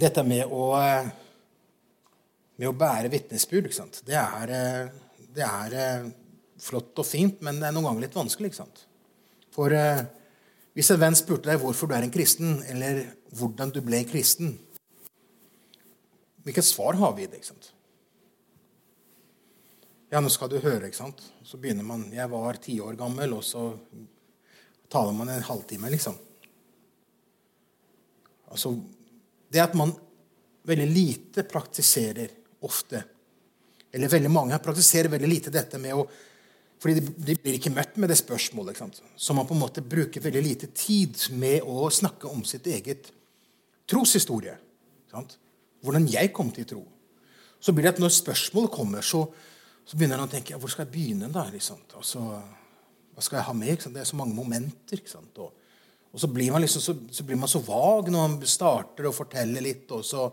dette med å, eh, med å bære vitnesbyrd? Det er, eh, det er eh, flott og fint, men det er noen ganger litt vanskelig. For eh, hvis en venn spurte deg hvorfor du er en kristen, eller hvordan du ble kristen, hvilket svar har vi i det? ikke sant? Ja, nå skal du høre, ikke sant? Så begynner man Jeg var ti år gammel, og så taler man en halvtime, liksom. Altså, Det at man veldig lite praktiserer ofte Eller veldig mange praktiserer veldig lite dette med å fordi de, blir ikke møtt med det spørsmålet. ikke sant? Så man på en måte bruker veldig lite tid med å snakke om sitt eget troshistorie. Sant? Hvordan jeg kom til tro. Så blir det at når spørsmålet kommer, så, så begynner han å tenke hvor skal jeg begynne. da? Liksom? Altså, hva skal jeg ha med? Det er så mange momenter. Og, og, så, blir liksom, så, så, blir man så vag når man starter å fortelle litt. Og så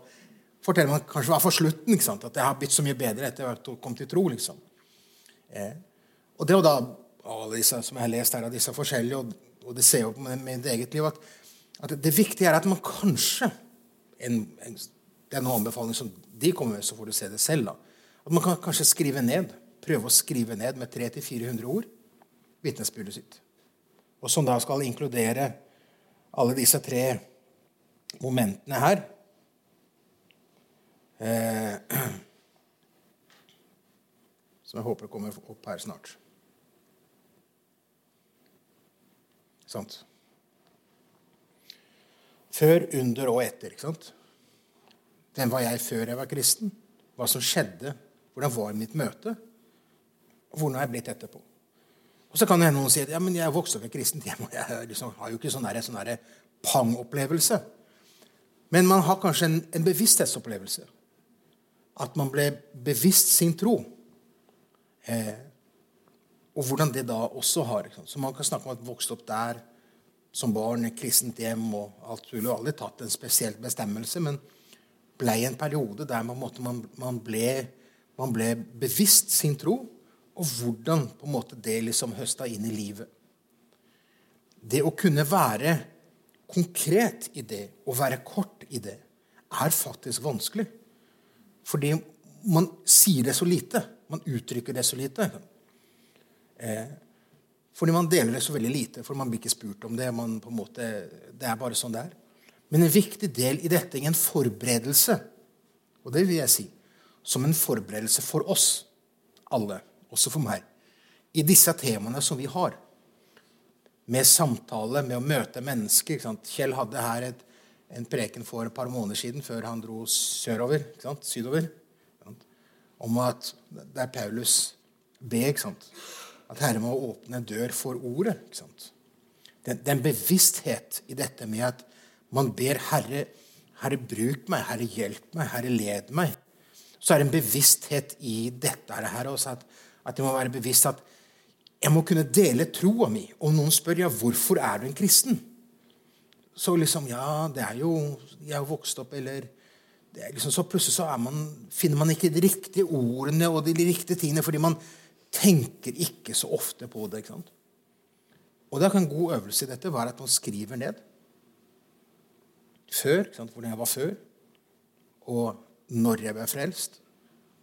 forteller man kanskje hva for slutten. ikke sant? At det har blitt så mye bedre etter at jeg kom til tro. liksom. Eh. Og det er jo da alle disse som jeg har lest her, av disse forskjellige, og, og det ser jo på mitt eget liv, at, at, det viktige er at man kanskje en, en, Det er noen anbefaling som de kommer med, så får du se det selv. da, At man kan kanskje skrive ned, prøve å skrive ned med 300-400 ord vitnesbyrdet sitt. Og som da skal inkludere alle disse tre momentene her. Eh, som jeg håper kommer opp her snart. Sant? Før, under og etter. ikke sant? Hvem var jeg før jeg var kristen? Hva som skjedde? Hvordan var mitt møte? Hvordan har jeg blitt etterpå? Og Så kan noen si at ja, men jeg vokste opp i kristent hjem. og Jeg liksom, har jo ikke sånn, sånn pang-opplevelse. Men man har kanskje en, en, bevissthetsopplevelse. At man ble bevisst sin tro. Eh, og hvordan det da også har. Så man kan snakke om at vokste opp der som barn, i kristent hjem og alt mulig. Aldri tatt en spesiell bestemmelse, men ble i en periode der man, man, man, ble, man, ble, bevisst sin tro, og hvordan på en måte det liksom høsta inn i livet. Det å kunne være konkret i det og være kort i det er faktisk vanskelig. Fordi man sier det så lite. Man uttrykker det så lite. Eh, fordi man deler det så veldig lite, for man blir ikke spurt om det. Måte, det er bare sånn det er. Men en viktig del i dette er en forberedelse, og det vil jeg si, som en forberedelse for oss alle, også for meg, i disse temaene som vi har. Med samtale, med å møte mennesker. Kjell hadde her et, en preken for et par måneder siden, før han dro sørover, sydover, om at det er Paulus ber. At Herre må åpne en dør for ordet. ikke sant? Det, er en bevissthet i dette med at man ber Herre, Herre, bruk meg, Herre, hjelp meg, Herre, led meg. Så er det en bevissthet i dette her også, at, at jeg må være bevisst at jeg må kunne dele troa mi. Om noen spør ja, hvorfor er du en kristen, så liksom Ja, det er jo Jeg har vokst opp, eller liksom, Så plutselig så man, finner man ikke de riktige ordene og de riktige tingene fordi man tenker ikke så ofte på det. ikke sant? Og da kan En god øvelse i dette være at man skriver ned før, hvordan jeg var før, og når jeg ble frelst,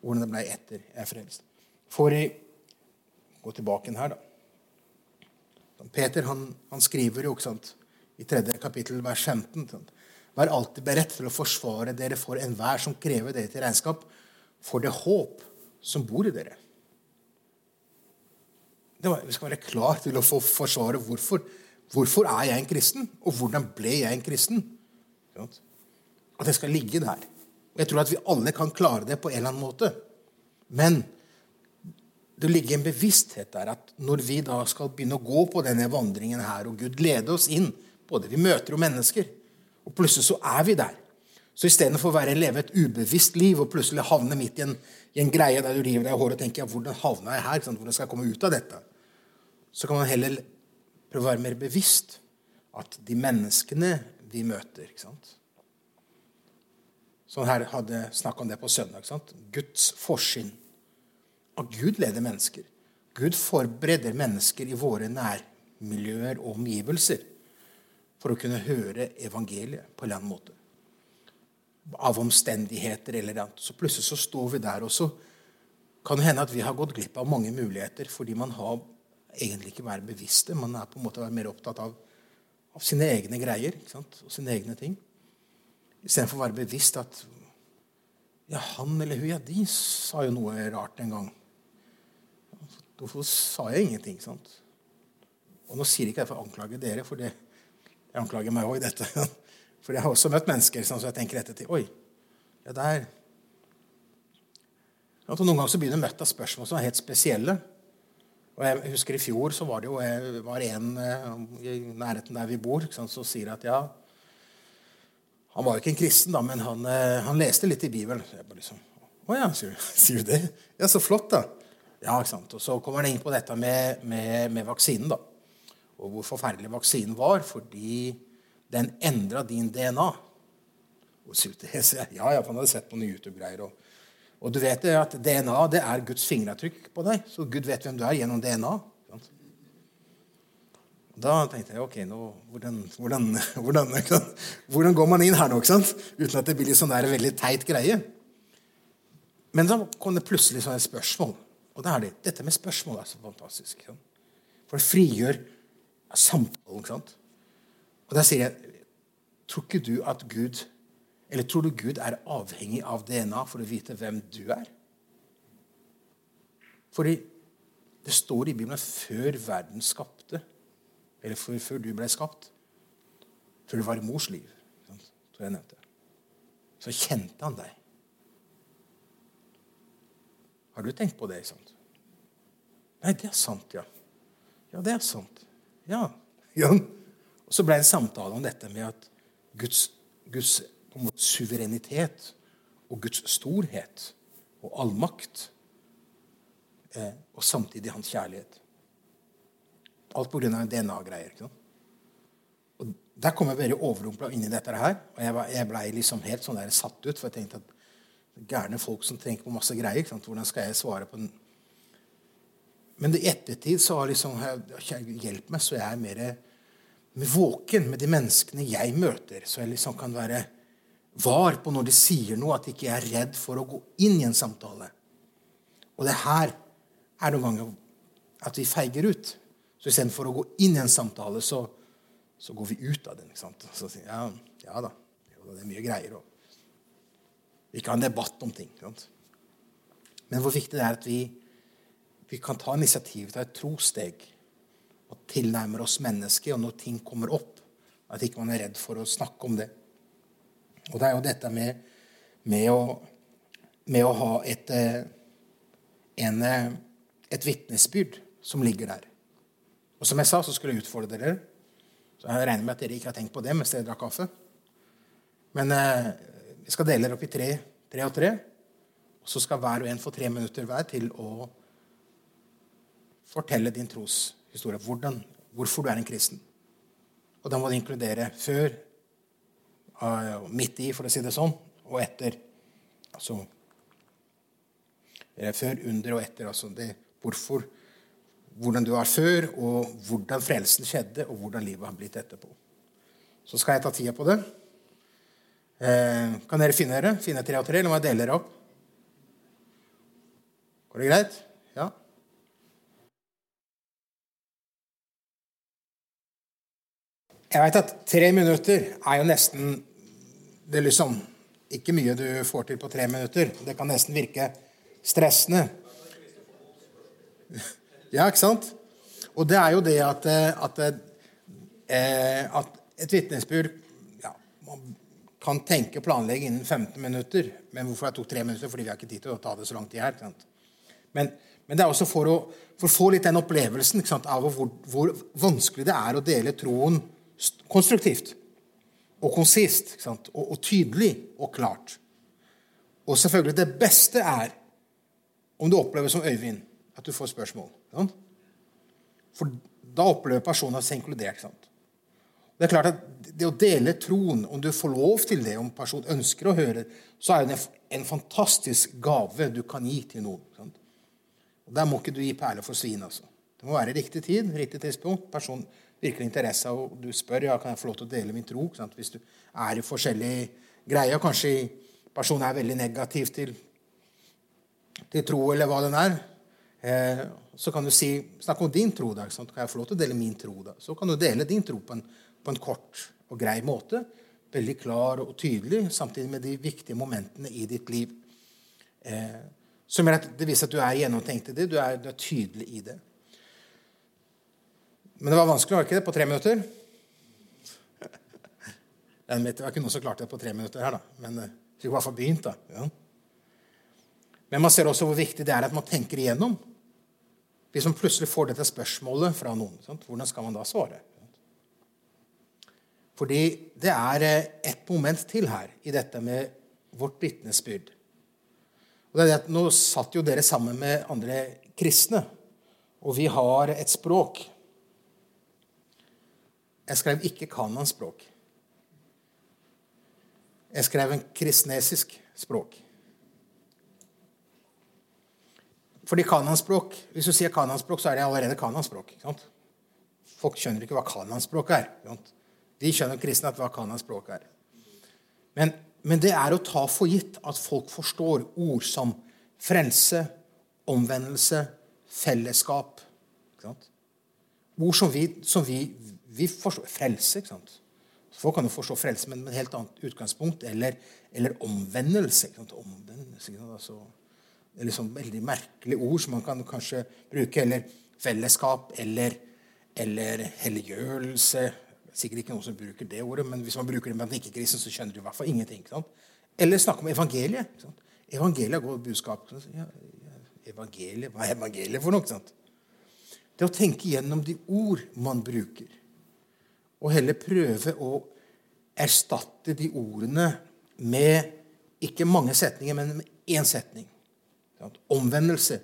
hvordan det ble etter jeg er frelst. For jeg gå tilbake her, da. Peter han, han skriver jo sant, i tredje kapittel, vers 15 sant? Vær alltid beredt til å forsvare dere for enhver som krever dere til regnskap, for det håp som bor i dere vi skal være klar til å få forsvare hvorfor. Hvorfor er jeg en kristen, og hvordan ble jeg en kristen? At det skal ligge der. Og Jeg tror at vi alle kan klare det på en eller annen måte. Men det ligger en bevissthet der at når vi da skal begynne å gå på denne vandringen her, og Gud leder oss inn både Vi møter jo mennesker, og plutselig så er vi der. Så istedenfor å være leve et ubevisst liv og plutselig havne midt i en, i en greie der du river deg i håret og tenker ja, hvordan havna jeg her? Hvordan skal jeg komme ut av dette? så kan man heller prøve å være mer bevisst at de menneskene vi møter ikke sant? Sånn her hadde snakk om det på søndag. Ikke sant? Guds forsyn. At Gud leder mennesker. Gud forbereder mennesker i våre nærmiljøer og omgivelser for å kunne høre evangeliet på en eller annen måte. av omstendigheter eller annet. Så plutselig så står vi der, og så kan det hende at vi har gått glipp av mange muligheter fordi man har egentlig ikke vært bevisste. Man er på en måte mer opptatt av, av sine egne greier og sine egne ting. Istedenfor å være bevisst at ja, han eller hun ja, de sa jo noe rart en gang. Hvorfor sa jeg ingenting? sant? Og nå sier jeg ikke det for å anklage dere, for det, jeg anklager meg òg i dette. For jeg har også møtt mennesker så jeg tenker etter til Oi, ja, der at Noen ganger så blir du møtt av spørsmål som er helt spesielle. Og jeg husker I fjor så var det jo var en eh, i nærheten der vi bor, som sier at ja Han var jo ikke en kristen, da, men han, eh, han leste litt i Bibelen. Så jeg bare liksom, Å ja, sier du, sier du det? Ja, så flott, da. Ja, ikke sant? Og Så kommer han inn på dette med, med, med vaksinen. da. Og hvor forferdelig vaksinen var fordi den endra din DNA. Og så jeg, ja, for han hadde sett på noen YouTube-greier. Og, og, du vet at DNA det er Guds fingeravtrykk på deg. Så Gud vet hvem du er gjennom DNA. Da tenkte jeg ok, nå, hvordan, hvordan, hvordan, hvordan, går man inn her nå? ikke sant? Uten at det blir litt sånn der veldig teit greie. Men da kom det plutselig sånn et spørsmål. Og det er det. Dette med spørsmål er så fantastisk. Sant? For det frigjør samtalen. ikke sant? Og der sier jeg Tror ikke du at Gud Eller tror du Gud er avhengig av DNA for å vite hvem du er? Fordi det står i Bibelen før verden skapte, eller før, før du ble skapt, før du var i mors liv, tror jeg nevnte, så kjente han deg. Har du tenkt på det? sant? Nei, det er sant, ja. Ja, det er sant. Ja. ja. Og så ble det en samtale om dette med at Guds, Guds suverenitet og Guds storhet og allmakt eh, og samtidig hans kjærlighet. Alt pga. DNA-greier. ikke sant? Og Der kom jeg veldig overrumpla inn i dette her. Og jeg, jeg blei liksom helt sånn der satt ut. For jeg tenkte at gærne folk som tenker på masse greier. Hvordan skal jeg svare på den? Men i ettertid så har liksom Hjelp meg, så jeg er mer våken med de menneskene jeg møter. Så jeg liksom kan være var på når de sier noe, at jeg ikke er redd for å gå inn i en samtale. Og det her er noen ganger at vi feiger ut. Så istedenfor å gå inn i en samtale, så, så går vi ut av den. ikke sant? Så sier jeg, ja, ja da, det er mye greier. også. Vi kan ha en debatt om ting. Sant? Men hvor viktig det er at vi, vi kan ta initiativ ta et trosteg og tilnærmer oss mennesket, og når ting kommer opp, at ikke man er redd for å snakke om det. Og det er jo dette med, med, å, med å, ha et, eh, en, eh, et vitnesbyrd som ligger der. Og som jeg sa, så skulle jeg utfordre dere. Så jeg regner med at dere ikke har tenkt på det mens dere drakk kaffe. Men eh, vi skal dele dere opp i tre, tre og tre. Og så skal hver og en få tre minutter hver til å fortelle din troshistorie. Hvordan, hvorfor du er en kristen. Og da må det inkludere før, midt i, for å si det sånn, og etter. Altså Før, under og etter. Altså det, hvorfor, hvordan du var før, og hvordan frelsen skjedde, og hvordan livet har blitt etterpå. Så skal jeg ta tida på det. Eh, kan dere finne dere? Finne tre og tre, må jeg dele dere opp? Går det greit? Ja? Jeg veit at tre minutter er jo nesten Det er liksom ikke mye du får til på tre minutter. Det kan nesten virke stressende. Ja, ikke sant? Og det er jo det at, eh, at, eh, at et vitnesbyrd ja, kan tenke planlegge innen 15 minutter. Men hvorfor jeg tok tre minutter? Fordi vi har ikke tid til å ta det så lang tid her. Men, men, det er også for å, for å, få litt den opplevelsen av hvor, hvor, vanskelig det er å dele troen konstruktivt og konsist. Og, og, tydelig og klart. Og selvfølgelig, det beste er om du opplever som Øyvind at du får spørsmål. For da opplever personen seg inkludert. Sant? Det er klart at det å dele troen, om du får lov til det, om personen ønsker å høre, så er det en fantastisk gave du kan gi til noen. Sant? Og Der må ikke du gi perler for svin. altså. Det må være riktig tid, riktig tidspunkt. Personen virkelig interesse, og du spør ja, kan jeg få lov til å dele min tro. Sant? Hvis du er i forskjellige greier, Kanskje personen er veldig negativ til, til tro, eller hva den er. Eh, så kan du si, snakke om din tro. da, Kan jeg få lov til å dele min tro? da? Så kan du dele din tro på en, på en kort og grei måte. Veldig klar og tydelig, samtidig med de viktige momentene i ditt liv. Eh, som er at Det viser at du er gjennomtenkt i det, du er, du er tydelig i det. Men det var vanskelig, var ikke det, på tre minutter? Det var ikke noen som klarte det på tre minutter her, da. Men eh, fikk i hvert fall begynt, da. Ja. Men man ser også hvor viktig det er at man tenker igjennom. Hvis man plutselig får dette spørsmålet fra noen, sant? hvordan skal man da svare? Fordi det er eh, et moment til her i dette med vårt vitnesbyrd. Og det er det at Nå satt jo dere sammen med andre kristne, og vi har et språk jeg skrev ikke kanonspråk. Jeg skrev en kristnesisk språk. Fordi kananspråk, Hvis du sier kananspråk, så er det allerede kananspråk. Folk skjønner ikke hva kananspråk er. De skjønner kristne at hva kanonspråk er. Men, men, det er å ta for gitt at folk forstår ord som frelse, omvendelse, fellesskap. Ord som vi, som vi vi forstår frelse. ikke sant? Folk kan jo forstå frelse, men med et helt annet utgangspunkt. Eller, eller omvendelse. Omvendelse? Altså, det er liksom veldig merkelige ord som man kan kanskje bruke. Eller fellesskap. Eller, eller helliggjørelse. Sikkert ikke noen som bruker det ordet, men hvis man bruker det en ikke-kristne, så skjønner du i hvert fall ingenting. ikke sant? Eller snakke om evangeliet. ikke sant? Evangeliet går budskap. Ja, evangeliet, Hva er evangeliet for noe? ikke sant? Det å tenke gjennom de ord man bruker og heller prøve å erstatte de ordene med ikke mange setninger, men med én setning. Omvendelse.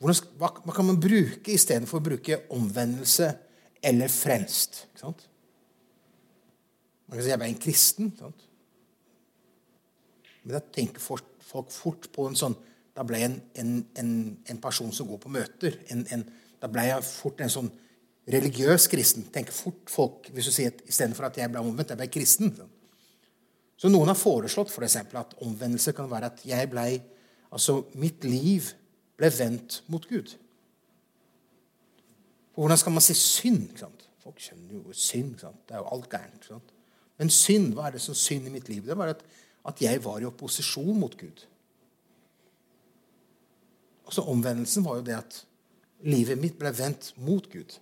Hva, kan man bruke istedenfor å bruke omvendelse eller frelst? Man kan si jeg ble en kristen. Sant? Men da tenker folk fort på en sånn Da ble jeg en, en, en, en person som går på møter. da ble jeg fort en sånn religiøs kristen. tenker fort folk hvis du sier at istedenfor at jeg ble omvendt, jeg ble kristen. Så noen har foreslått for eksempel, at omvendelse kan være at jeg ble, altså mitt liv ble vendt mot Gud. For hvordan skal man si synd? Ikke sant? Folk skjønner jo synd. Ikke sant? Det er jo alt gærent. Men synd, hva er det som synd i mitt liv? Det var at, at jeg var i opposisjon mot Gud. Altså Omvendelsen var jo det at livet mitt ble vendt mot Gud.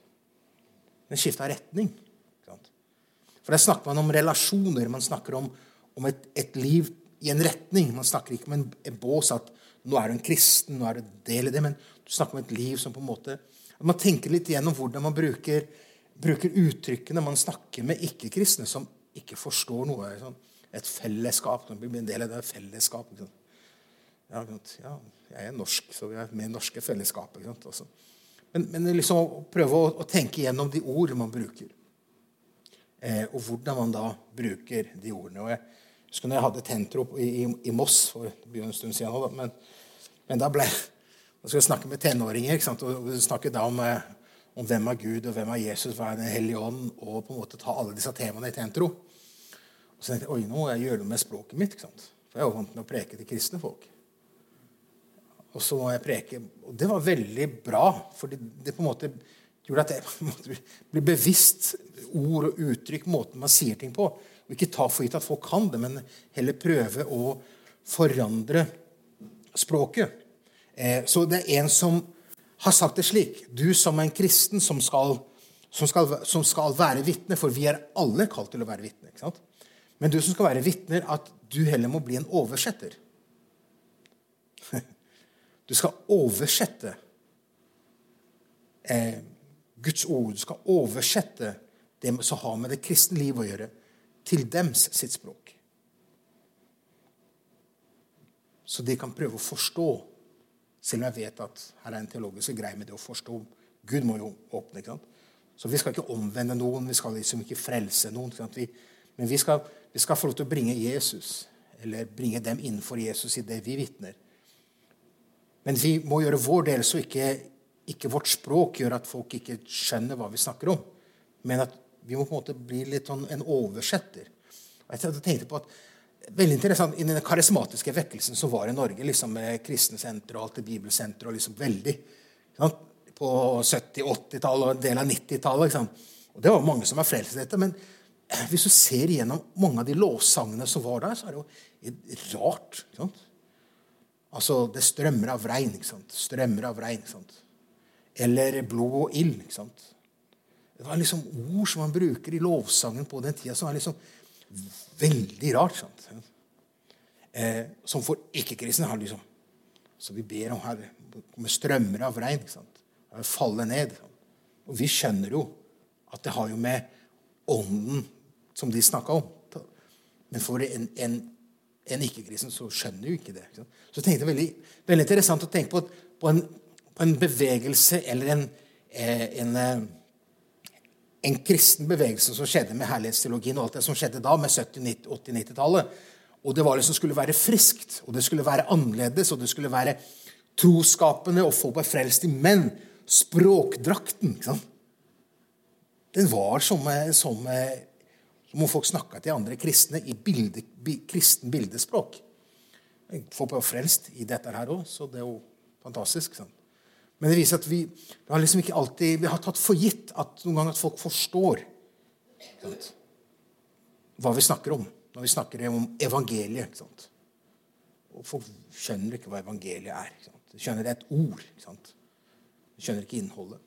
Den skifta retning. For der snakker man om relasjoner. Man snakker om, om et, et, liv i en retning. Man snakker ikke om en, en bås at nå er du en kristen, nå er du del i det. Men du snakker om et liv som på en måte Man tenker litt igjennom hvordan man bruker, bruker uttrykkene man snakker med ikke-kristne som ikke forstår noe. Sånn, et fellesskap. Man blir en del av det fellesskapet. Ja, ja, jeg er norsk, så vi er med i norske fellesskapet. Også. Men, men liksom prøve å, å, tenke gjennom de ord man bruker. Eh, og hvordan man da bruker de ordene. Og jeg husker når jeg hadde tentrop i, i, i Moss for det blir en stund siden, men, men da ble jeg snakke med tenåringer. ikke sant? Og snakke da om, eh, om, hvem er Gud, og hvem er Jesus, hva er Den hellige ånd, og på en måte ta alle disse temaene i Tentro. Og så tenkte jeg oi, nå må jeg gjøre noe med språket mitt. ikke sant? For jeg er jo vant med å preke til kristne folk. Og så må jeg preke. Og det var veldig bra, for det, det på en måte gjorde at jeg måtte bli bevisst ord og uttrykk, måten man sier ting på. Og ikke ta for gitt at folk kan det, men heller prøve å forandre språket. Eh, så det er en som har sagt det slik. Du som en kristen som skal, som skal, som skal være vitne, for vi er alle kalt til å være vitne. Men du som skal være vitner, at du heller må bli en oversetter. Du skal oversette eh, Guds ord. Du skal oversette det som har med det kristne liv å gjøre, til dems sitt språk. Så de kan prøve å forstå, selv om jeg vet at her er en teologisk greie med det å forstå. Gud må jo åpne. ikke sant? Så vi skal ikke omvende noen, vi skal liksom ikke frelse noen. Vi, men vi skal, vi skal få lov til å bringe Jesus, eller bringe dem innenfor Jesus i det vi vitner. Men vi må gjøre vår del, så ikke, ikke, vårt språk gjør at folk ikke skjønner hva vi snakker om. Men at vi må på en måte bli litt sånn en oversetter. Jeg tenkte på at veldig interessant i den karismatiske vekkelsen som var i Norge, liksom med kristensenter og alt det bibelsenter og liksom veldig sant? På 70-, 80-tallet og en del av 90-tallet. Og Det var mange som var frelst i dette. Men hvis du ser igjennom mange av de lovsangene som var der, så er det jo rart. ikke Sant? Altså, det strømmer av regn. Ikke sant? Strømmer av regn. Ikke sant? Eller blod og ild. Ikke sant? Det var liksom ord som man bruker i lovsangen på den tida, som er liksom veldig rart. sant? Eh, som for ikke-kristne har liksom Så vi ber om her med strømmer av regn. ikke sant? Falle ned. Og vi skjønner jo at det har jo med ånden som de snakka om. Men for en, en, en ikke-kristen så skjønner jo ikke det. Ikke så tenkte jeg veldig, veldig interessant å tenke på, på, en, på en, bevegelse eller en, eh, en eh, en kristen bevegelse som skjedde med herlighetsteologien og alt det som skjedde da, med 70-, 80-, 90-tallet. Og det var liksom skulle være friskt, og det skulle være annerledes, og det skulle være troskapende og folk var frelst i. menn. språkdrakten ikke sant? Den var som, som, som om folk snakka til andre kristne i bilde, kristen bildespråk. Folk var frelst i dette her òg, så det er jo fantastisk. Sant? Men det viser at vi, har liksom alltid, vi har tatt for gitt at noen ganger at folk forstår sant? hva vi snakker om når vi snakker om evangeliet. Og folk skjønner ikke hva evangeliet er. Ikke sant? De skjønner et ord. Ikke sant? De skjønner ikke innholdet.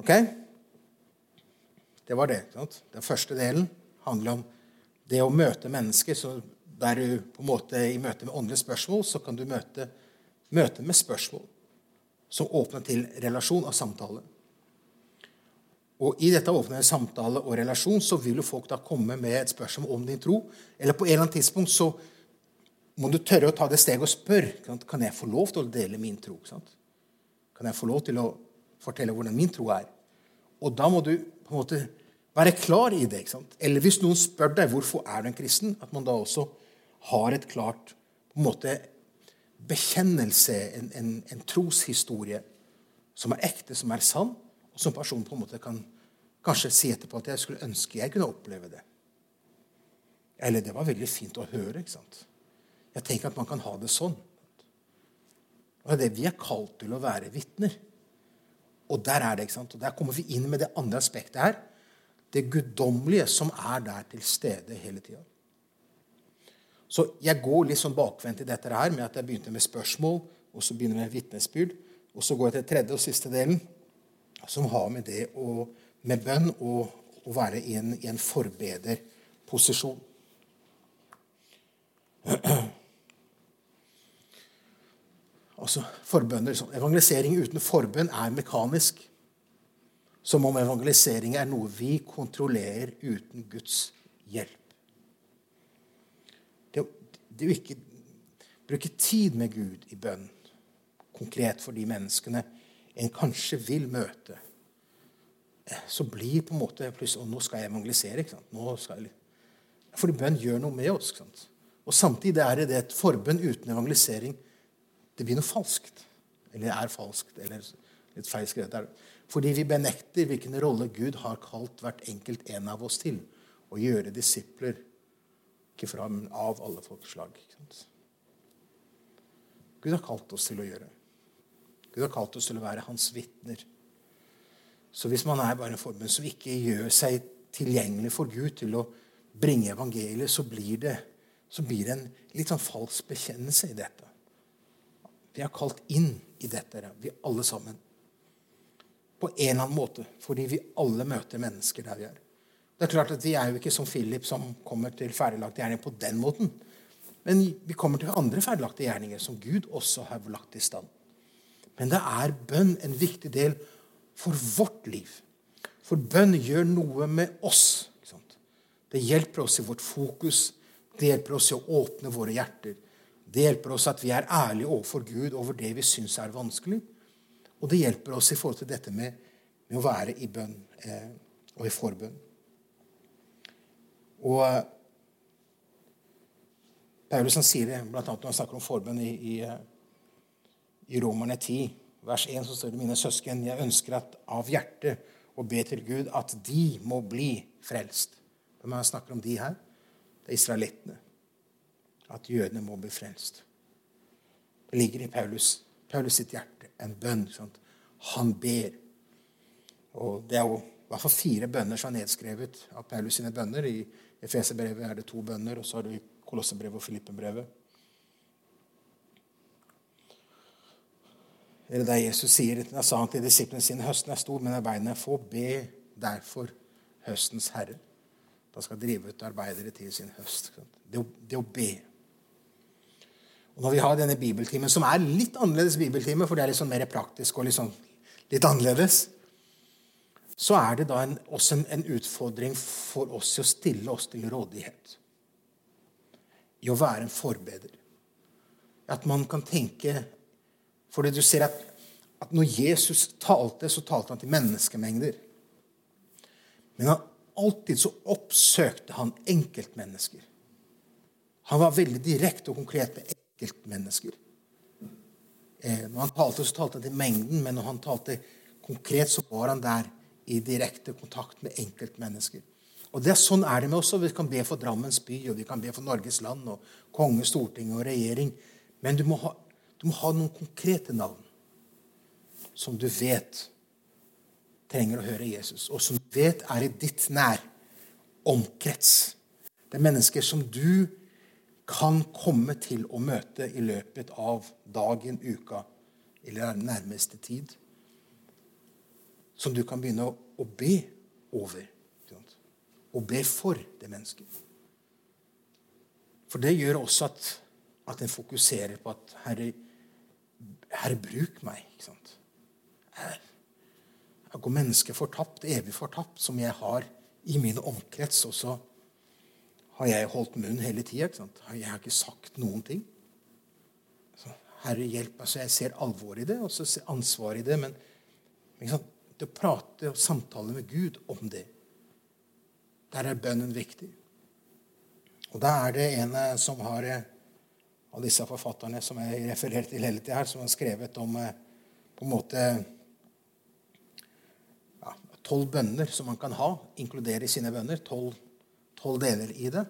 Ok? Det var det. Ikke sant? Den første delen handler om det å møte mennesker. så der du på en måte I møte med åndelige spørsmål så kan du møte møte med spørsmål som åpner til relasjon og samtale. Og I dette åpne samtale og relasjon så vil jo folk da komme med et spørsmål om din tro. Eller på en eller annen tidspunkt så må du tørre å ta det steget og spørre kan jeg få lov til å dele min tro. Kan jeg få lov til å fortelle hvordan min tro er? Og da må du på en måte være klar i det. Eller hvis noen spør deg hvorfor er du en kristen, at man da også har et klart på en måte bekjennelse, en, en, en, troshistorie som er ekte, som er sann, og som personen på en måte kan kanskje si etterpå at jeg skulle ønske jeg kunne oppleve det. Eller det var veldig fint å høre. ikke sant? Jeg tenker at man kan ha det sånn. Og det er det vi er kalt til å være vitner. Og der er det, ikke sant? Og der kommer vi inn med det andre aspektet her. Det guddommelige som er der til stede hele tida. Så jeg går litt sånn bakvendt i dette her med at jeg begynte med spørsmål, og så begynner jeg med vitnesbyrd. Og så går jeg til tredje og siste delen, som har med det å, med bønn og å være i en, i en forbederposisjon. Altså, forbønner, sånn. Evangelisering uten forbønn er mekanisk. Som om evangelisering er noe vi kontrollerer uten Guds hjelp det å ikke bruke tid med Gud i bønn, konkret for de menneskene en kanskje vil møte, eh, så blir på en måte plutselig Og nå skal jeg evangelisere. ikke sant? Nå skal jeg, Fordi bønn gjør noe med oss. ikke sant? Og samtidig er det et forbønn uten evangelisering. Det blir noe falskt. Eller er falskt. Eller litt feil skrevet. Fordi vi benekter hvilken rolle Gud har kalt hvert enkelt en av oss til. Å gjøre disipler ikke fra, men av alle folkeslag. Gud har kalt oss til å gjøre. Gud har kalt oss til å være hans vitner. Så hvis man er bare en forbund som ikke gjør seg tilgjengelig for Gud til å bringe evangeliet, så blir det, så blir det en litt sånn falsk bekjennelse i dette. Vi er kalt inn i dette, vi alle sammen. På en eller annen måte, fordi vi alle møter mennesker der vi er. Det er klart at Vi er jo ikke som Philip, som kommer til ferdiglagte gjerninger på den måten. Men vi kommer til andre ferdiglagte gjerninger som Gud også har lagt i stand. Men det er bønn en viktig del for vårt liv. For bønn gjør noe med oss. Det hjelper oss i vårt fokus. Det hjelper oss i å åpne våre hjerter. Det hjelper oss at vi er ærlige overfor Gud over det vi syns er vanskelig. Og det hjelper oss i forhold til dette med, med å være i bønn eh, og i forbønn. Og Paulusen Paulus han sier det bl.a. når han snakker om forbønn i, i, eh, i Romerne 10, vers 1, så står det mine søsken, jeg ønsker at av hjertet å be til Gud at de må bli frelst. Hvem er snakker om de her? Det er israelittene. At jødene må bli frelst. Det ligger i Paulus, Paulus sitt hjerte en bønn. Sant? Han ber. Og Det er jo i hvert fall fire bønner som er nedskrevet av Paulus sine bønner. I Efeserbrevet er det to bønner, og så har du Kolossebrevet og Filippenbrevet. Eller der Jesus sier, sa han til disiplene sine høsten er stor, men arbeidene er få. Be derfor høstens herre. Da skal drive ut arbeidere til sin høst. Det det å be. Og Når vi har denne bibeltimen, som er litt annerledes bibeltime, for det er litt sånn mer praktisk og litt, sånn, litt annerledes, så er det da en, også en, en, utfordring for oss å stille oss til rådighet. I å være en forbeder. At man kan tenke For du ser at, at når Jesus talte, så talte han til menneskemengder. Men han, alltid så oppsøkte han enkeltmennesker. Han var veldig direkte og konkret med enkeltmennesker. Eh, når han talte, så talte han til mengden, men når han talte konkret, så var han der i direkte kontakt med enkeltmennesker. Og det, Sånn er det med oss. og Vi kan be for Drammens by og vi kan be for Norges land og konge, storting og regjering. Men du må, ha, du må ha noen konkrete navn som du vet trenger å høre Jesus, og som du vet er i ditt nær omkrets. Det er mennesker som du kan komme til å møte i løpet av dagen, uka eller nærmeste tid som du kan begynne å, å be over. Og be for det mennesket. For det gjør også at, at en fokuserer på at Herre, herre bruk meg. ikke sant? Her, går mennesket fortapt, evig fortapt, som jeg har i min omkrets. Og så har jeg holdt munn hele tida. Jeg har ikke sagt noen ting. Så, herre, hjelp. altså Jeg ser alvoret i det, og så ser ansvaret i det. Men til å prate og samtale med Gud om det. Der er bønnen viktig. Og da er det en eh, som har eh, av disse forfatterne som jeg refererer til hele tida her, som har skrevet om eh, på en måte ja, tolv bønner som man kan ha, inkludere i sine bønner. Tolv deler i det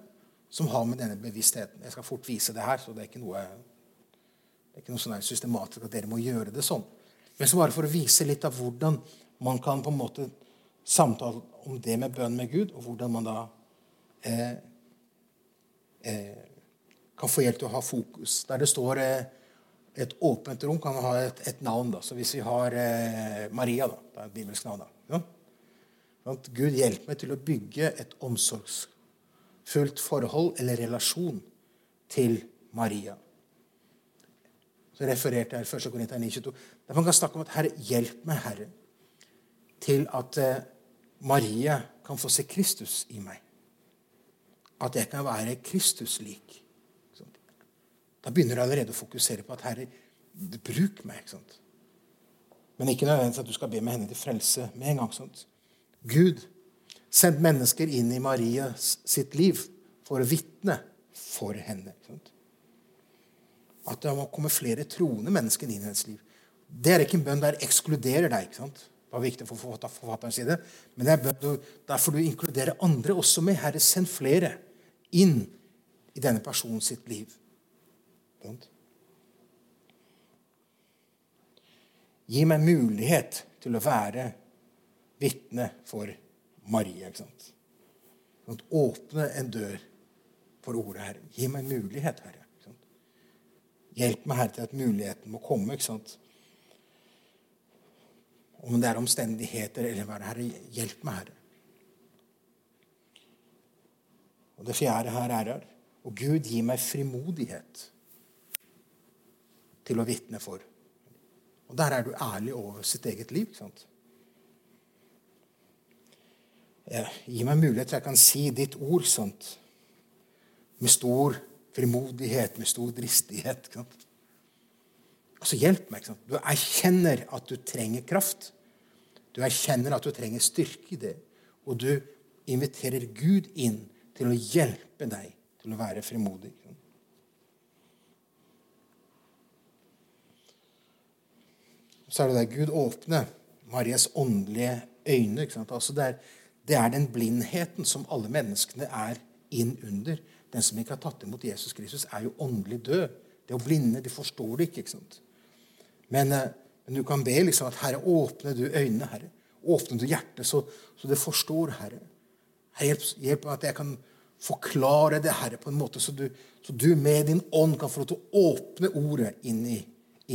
som har med denne bevisstheten Jeg skal fort vise det her, så det er ikke noe, det er ikke noe sånn systematisk at dere må gjøre det sånn. Men så bare for å vise litt av hvordan man kan på en måte samtale om det med bønn med Gud, og hvordan man da eh, eh, kan få hjelp til å ha fokus. Der det står eh, et åpent rom, kan man ha et, et navn. da. Så hvis vi har eh, Maria, da, det er et bibelsk navn da, ja? Gud hjelper meg til å bygge et omsorgsfullt forhold eller relasjon til Maria. Så refererte jeg 1. Korinter 9,22. Der man kan snakke om at Herre, hjelp meg, Herre til at eh, Marie kan få se Kristus i meg. At jeg kan være Kristus-lik. Da begynner du allerede å fokusere på at Herre, bruk meg. ikke sant? Men ikke nødvendigvis at du skal be med henne til frelse med en gang. sant? Gud send mennesker inn i Marias sitt liv for å vitne for henne. ikke sant? At det må komme flere troende mennesker inn i hennes liv. Det er ikke en bønn der ekskluderer deg. ikke sant? Det var viktig for forfatterens side. Men det er derfor du inkluderer andre også med. Herre, send flere inn i denne personen sitt liv. Gi meg mulighet til å være vitne for Marie. ikke sant? Sånn, åpne en dør for ordet, Herre. Gi meg mulighet, Herre. Hjelp meg, Herre, til at muligheten må komme. ikke sant? Om det er omstendigheter eller hva det er. Hjelp meg, Herre. Og det fjerde her er her. Og Gud, gi meg frimodighet til å vitne for. Og Der er du ærlig over sitt eget liv. ikke sant? Gi meg mulighet til jeg kan si ditt ord sånt, med stor frimodighet, med stor dristighet. sant? Altså, hjelp meg. Ikke sant? Du erkjenner at du trenger kraft. Du erkjenner at du trenger styrke i det. Og du inviterer Gud inn til å hjelpe deg til å være frimodig. Så er det der Gud åpner Marias åndelige øyne. Altså det, er, det er den blindheten som alle menneskene er inn under. Den som ikke har tatt imot Jesus Kristus, er jo åndelig død. Det er jo blinde. De forstår det ikke. ikke sant? Men, eh, men du kan be liksom at Herre, åpne du øynene, Herre. Åpne du hjertet, så, så det forstår, Herre. Hjelp, hjelp at jeg kan forklare det, Herre, på en måte så du, så du med din ånd kan få lov til å åpne ordet inn i,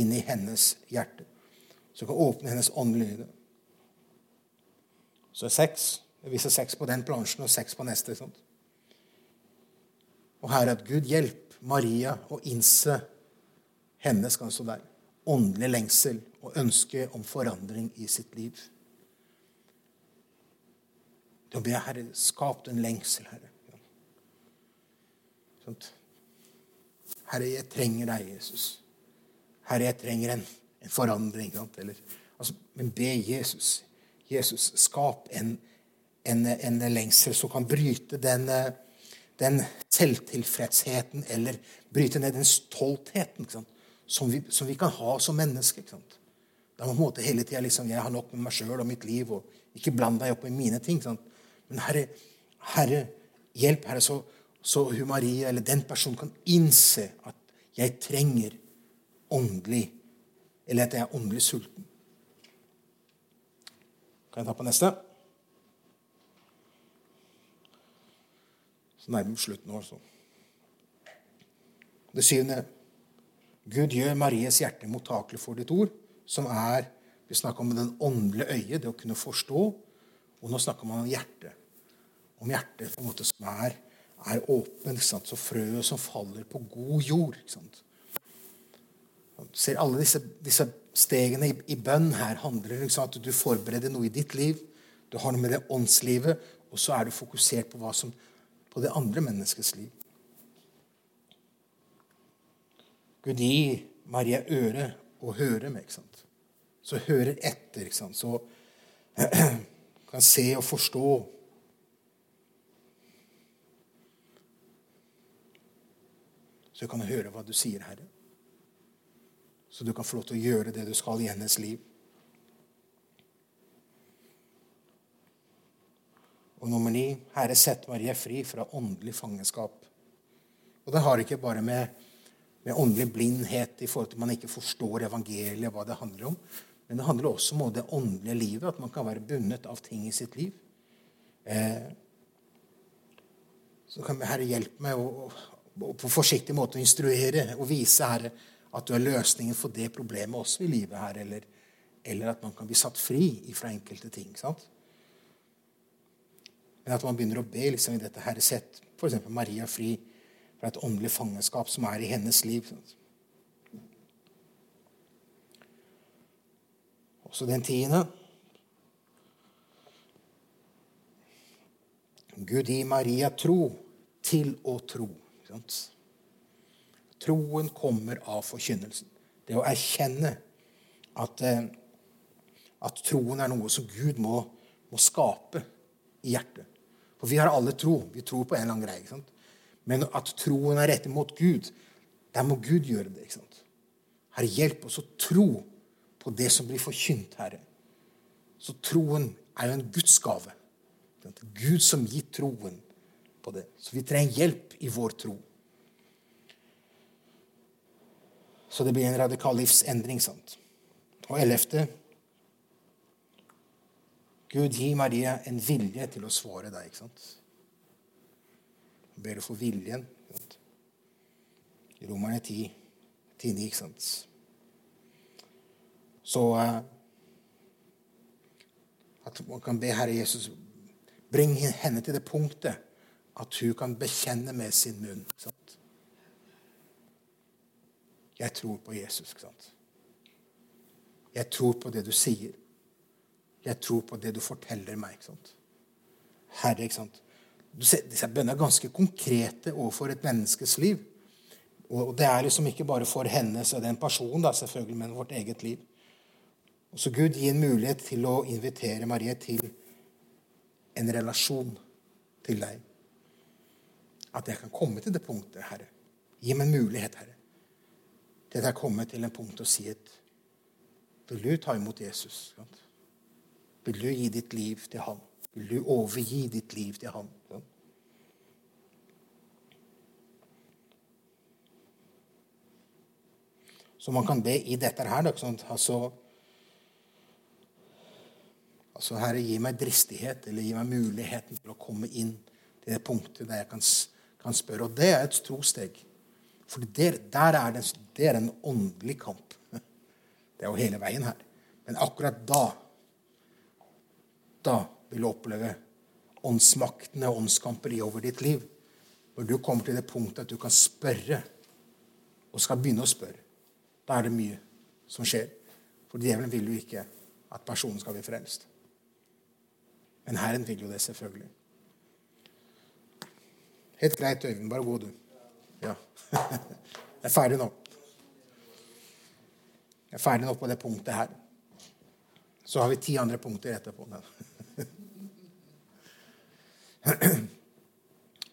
inn i hennes hjerte. Så du kan åpne hennes åndelige Så er seks. Jeg viser seks på den plansjen og seks på neste. Sant? Og her er at Gud hjelp Maria å innse hennes ganske der. Åndelig lengsel og ønske om forandring i sitt liv. Da ber jeg, Herre, skap en lengsel, Herre. Sånt. Herre, jeg trenger deg, Jesus. Herre, jeg trenger en, en forandring. Eller, altså, men be Jesus. Jesus, skap en, en, en lengsel som kan bryte den, den selvtilfredsheten eller bryte ned den stoltheten som vi, som vi, kan ha som mennesker. Da må på en måte hele tida liksom, jeg har nok med meg sjøl og mitt liv. og Ikke bland deg opp i mine ting. Sant? Men Herre, Herre hjelp, Herre, så, så hun Maria, eller den personen kan innse at jeg trenger åndelig Eller at jeg er åndelig sulten. Kan jeg ta på neste? Så nærmer vi slutten nå. altså. Det syvende Gud gjør Maries hjerte mottakelig for ditt ord, som er Vi snakker om den åndelige øyet, det å kunne forstå. Og nå snakker man om hjertet. Om hjertet på en måte som er, er åpent. Så frøet som faller på god jord. Du ser alle disse, disse stegene i, i, bønn her handler om at du forbereder noe i ditt liv. Du har noe med det åndslivet, og så er du fokusert på, som, på det andre menneskets liv. Gud gi Maria øre å høre med. ikke sant? Så hører etter. ikke sant? Så kan se og forstå. Så kan jeg høre hva du sier, Herre. Så du kan få lov til å gjøre det du skal i hennes liv. Og nummer ni Herre, sett Marie fri fra åndelig fangenskap. Og det har ikke bare med, med åndelig blindhet i forhold til at man ikke forstår evangeliet, hva det handler om. Men det handler også om det åndelige livet, at man kan være bundet av ting i sitt liv. Eh, så kan Herre hjelpe meg å, å, på forsiktig måte å instruere og vise Herre at du er løsningen for det problemet også i livet her, eller, eller at man kan bli satt fri fra enkelte ting. sant? Men at man begynner å be liksom, i dette Herre, sett f.eks. Maria fri fra et åndelig fangenskap som er i hennes liv. Også den tiende. Gud gi Maria tro til å tro. Troen kommer av forkynnelsen. Det å erkjenne at, eh, at troen er noe som Gud må, må, skape i hjertet. For vi har alle tro. Vi tror på en eller annen greie. Men at troen er rettet mot Gud, der må Gud gjøre det. ikke sant? Herre, hjelp oss å tro på det som blir forkynt, Herre. Så troen er jo en Guds gave. Gud som gir troen på det. Så vi trenger hjelp i vår tro. Så det blir en radikal livsendring. sant? Og ellevte Gud gi Maria en vilje til å svare deg. ikke sant? Ber du for viljen. Romerne 10, 10 ikke sant? Så uh, at man kan be Herre Jesus bring henne til det punktet at hun kan bekjenne med sin munn. Ikke Sant? Jeg tror på Jesus. Ikke sant? Jeg tror på det du sier. Jeg tror på det du forteller meg. Ikke sant? Herre, ikke sant? Disse bønnene er ganske konkrete overfor et menneskes liv. Og det er liksom ikke bare for hennes og den personen, da, selvfølgelig, men vårt eget liv. Og så Gud gi en mulighet til å invitere Marie til en relasjon til deg. At jeg kan komme til det punktet, Herre. Gi meg en mulighet, Herre, til at jeg kommer til en punkt og sier at Vil du ta imot Jesus? Vil du gi ditt liv til ham? Vil du overgi ditt liv til ham? Så man kan be i dette her. Da, altså, altså, Herre, gi meg dristighet, eller gi meg muligheten til å komme inn til det punktet der jeg kan, kan spørre. Og det er et trossteg. For der, der er det, det er en åndelig kamp. Det er jo hele veien her. Men akkurat da da vil du oppleve åndsmaktene og åndskamper i over ditt liv. Når du kommer til det punktet at du kan spørre, og skal begynne å spørre, da er det mye som skjer. For djevelen vil jo ikke at personen skal bli frelst. Men Herren vil jo det, selvfølgelig. Helt greit, Øyvind. Bare gå, du. Ja. Jeg er ferdig nå. Jeg er ferdig nå på det punktet her. Så har vi ti andre punkter etterpå.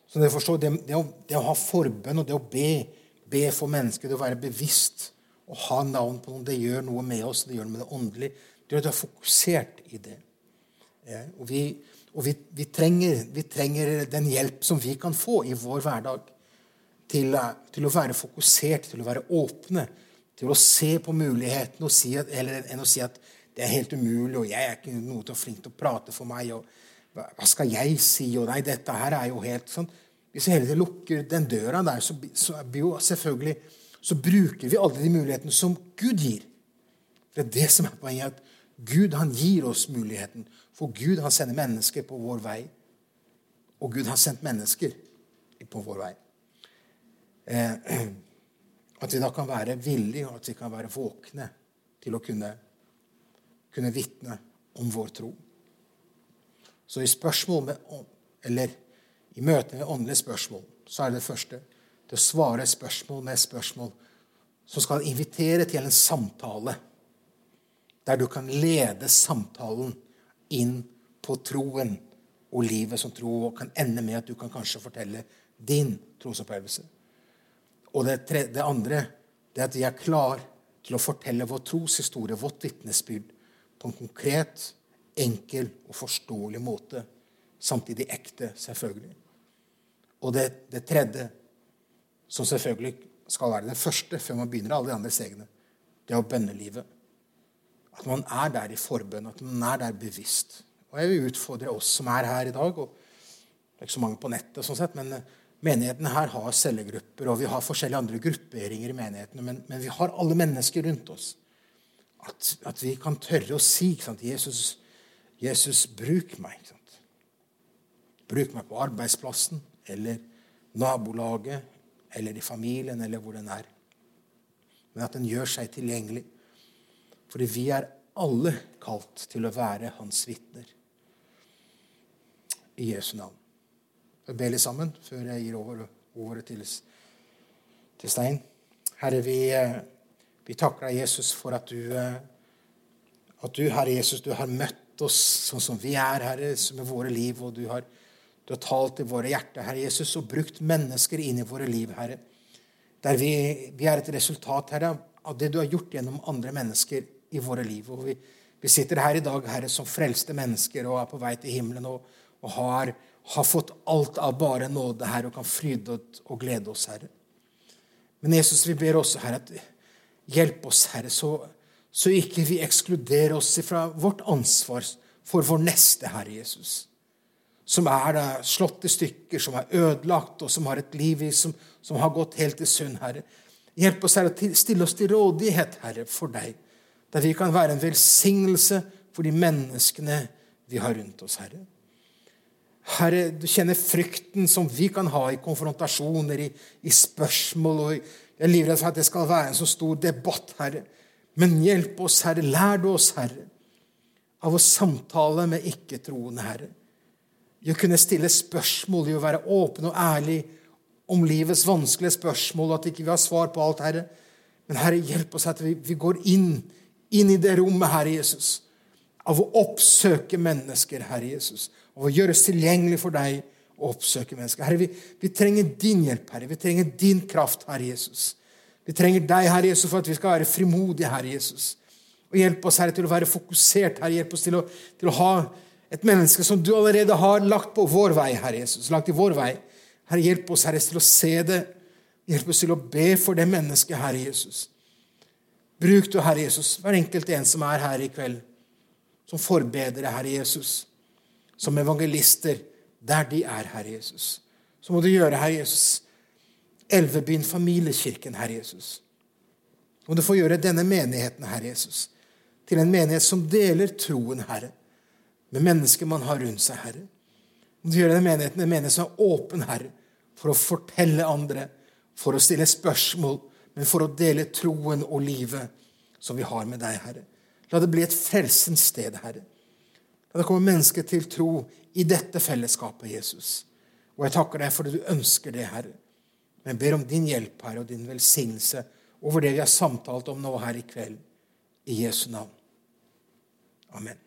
Så det, forstår, det, det, å, det, å, ha forbønn og det å be, be for mennesker, det å være bevisst og ha navn på noen, det gjør noe med oss. Det gjør noe med det åndelige. Det gjør at du er fokusert i det. Og vi, og vi, vi, trenger, vi, trenger, den hjelp som vi kan få i vår hverdag, til, til, å være fokusert, til å være åpne, til å se på mulighetene si enn å si at det er helt umulig, og jeg er ikke noe til å flink til å prate for meg. og Hva skal jeg si? Og nei, dette her er jo helt sånn. Hvis vi hele tiden lukker den døra der, så, så, jo selvfølgelig, så bruker vi alle de mulighetene som Gud gir. Det er det som er poenget. at Gud han gir oss muligheten. For Gud han sender mennesker på vår vei. Og Gud har sendt mennesker på vår vei. Eh, at vi da kan være villige, og at vi kan være våkne til å kunne kunne vitne om vår tro. Så i spørsmål med, eller i møte med åndelige spørsmål så er det det første til å svare spørsmål med spørsmål som skal invitere til en samtale der du kan lede samtalen inn på troen og livet som tro, og kan ende med at du kan kanskje fortelle din trosopplevelse. Og det, tre, det andre det er at vi er klar til å fortelle vår troshistorie, vårt vitnesbyrd, på en konkret, enkel og forståelig måte. Samtidig ekte, selvfølgelig. Og det, det tredje, som selvfølgelig skal være det første før man begynner alle de andre stegene, det er jo bønnelivet. At man er der i forbønn, at man er der bevisst. Og Jeg vil utfordre oss som er her i dag. og Det er ikke så mange på nettet, sånn sett, men eh, menigheten her har cellegrupper, og vi har forskjellige andre grupperinger i menighetene. Men, men vi har alle mennesker rundt oss at, at, vi kan tørre å si Jesus, Jesus, bruk meg. Bruk meg på arbeidsplassen eller nabolaget eller i familien eller hvor den er. Men at den gjør seg tilgjengelig. Fordi vi er alle kalt til å være hans vitner. I Jesu navn. Jeg ber litt sammen før jeg gir over ordet til, til Stein. Herre, vi eh, vi takker deg, Jesus, for at du, eh, at du, Herre Jesus, du har møtt oss sånn som vi er, Herre, med våre liv. Og du har, du har talt i våre hjerter, Herre Jesus, og brukt mennesker inn i våre liv, Herre. Der vi, vi er et resultat, Herre, av det du har gjort gjennom andre mennesker i våre liv. Og vi, vi sitter her i dag, Herre, som frelste mennesker og er på vei til himmelen og, og har, har, fått alt av bare nåde, Herre, og kan fryde og glede oss, Herre. Men Jesus, vi ber også, Herre, at Hjelp oss, Herre, så, så ikke vi ekskluderer oss fra vårt ansvar for vår neste, Herre Jesus. Som er da slått i stykker, som er ødelagt, og som har et liv i, som, som har gått helt i sunn, Herre. Hjelp oss, Herre, til stille oss til rådighet, Herre, for deg. Der vi kan være en velsignelse for de menneskene vi har rundt oss, Herre. Herre, du kjenner frykten som vi kan ha i konfrontasjoner, i, i spørsmål og jeg er livredd for at det skal være en så stor debatt, Herre. Men hjelp oss, Herre. Lær du oss, Herre, av å samtale med ikke-troende, Herre. I å kunne stille spørsmål, i å være åpen og ærlig om livets vanskelige spørsmål, og at ikke vi har svar på alt, Herre. Men Herre, hjelp oss at vi, vi går inn, inn i det rommet, Herre Jesus, av å oppsøke mennesker, Herre Jesus, av å gjøres tilgjengelig for deg og oppsøke mennesker. Herre, vi, vi, trenger din hjelp, Herre. Vi trenger din kraft, Herre Jesus. Vi trenger deg, Herre Jesus, for at vi skal være frimodige, Herre Jesus. Og Hjelp oss, Herre, til å være fokusert. Herre, Hjelp oss til å, til å ha et menneske som du allerede har lagt på vår vei, Herre Jesus. Lagt i vår vei. Herre, hjelp oss, Herre, til å se det. Hjelp oss til å be for det mennesket, Herre Jesus. Bruk du, Herre Jesus, hver enkelt en som er her i kveld, som forbedere, Herre Jesus, som evangelister der de er, Herre Jesus. Så må du gjøre, Herre Jesus, Elvebyen familiekirken, Herre Jesus. Må du få gjøre denne menigheten, Herre Jesus, til en menighet som deler troen, Herre, med mennesker man har rundt seg, Herre. Må du gjøre denne menigheten en menighet som er åpen, Herre, for å fortelle andre, for å stille spørsmål, men for å dele troen og livet som vi har med deg, Herre. La det bli et frelsens sted, Herre. La det komme mennesker til tro i dette fellesskapet, Jesus. Og jeg takker deg for det du ønsker det, Herre. Men ber om din hjelp, Herre, og din velsignelse over det vi har samtalt om nå her i kveld. I Jesu navn. Amen.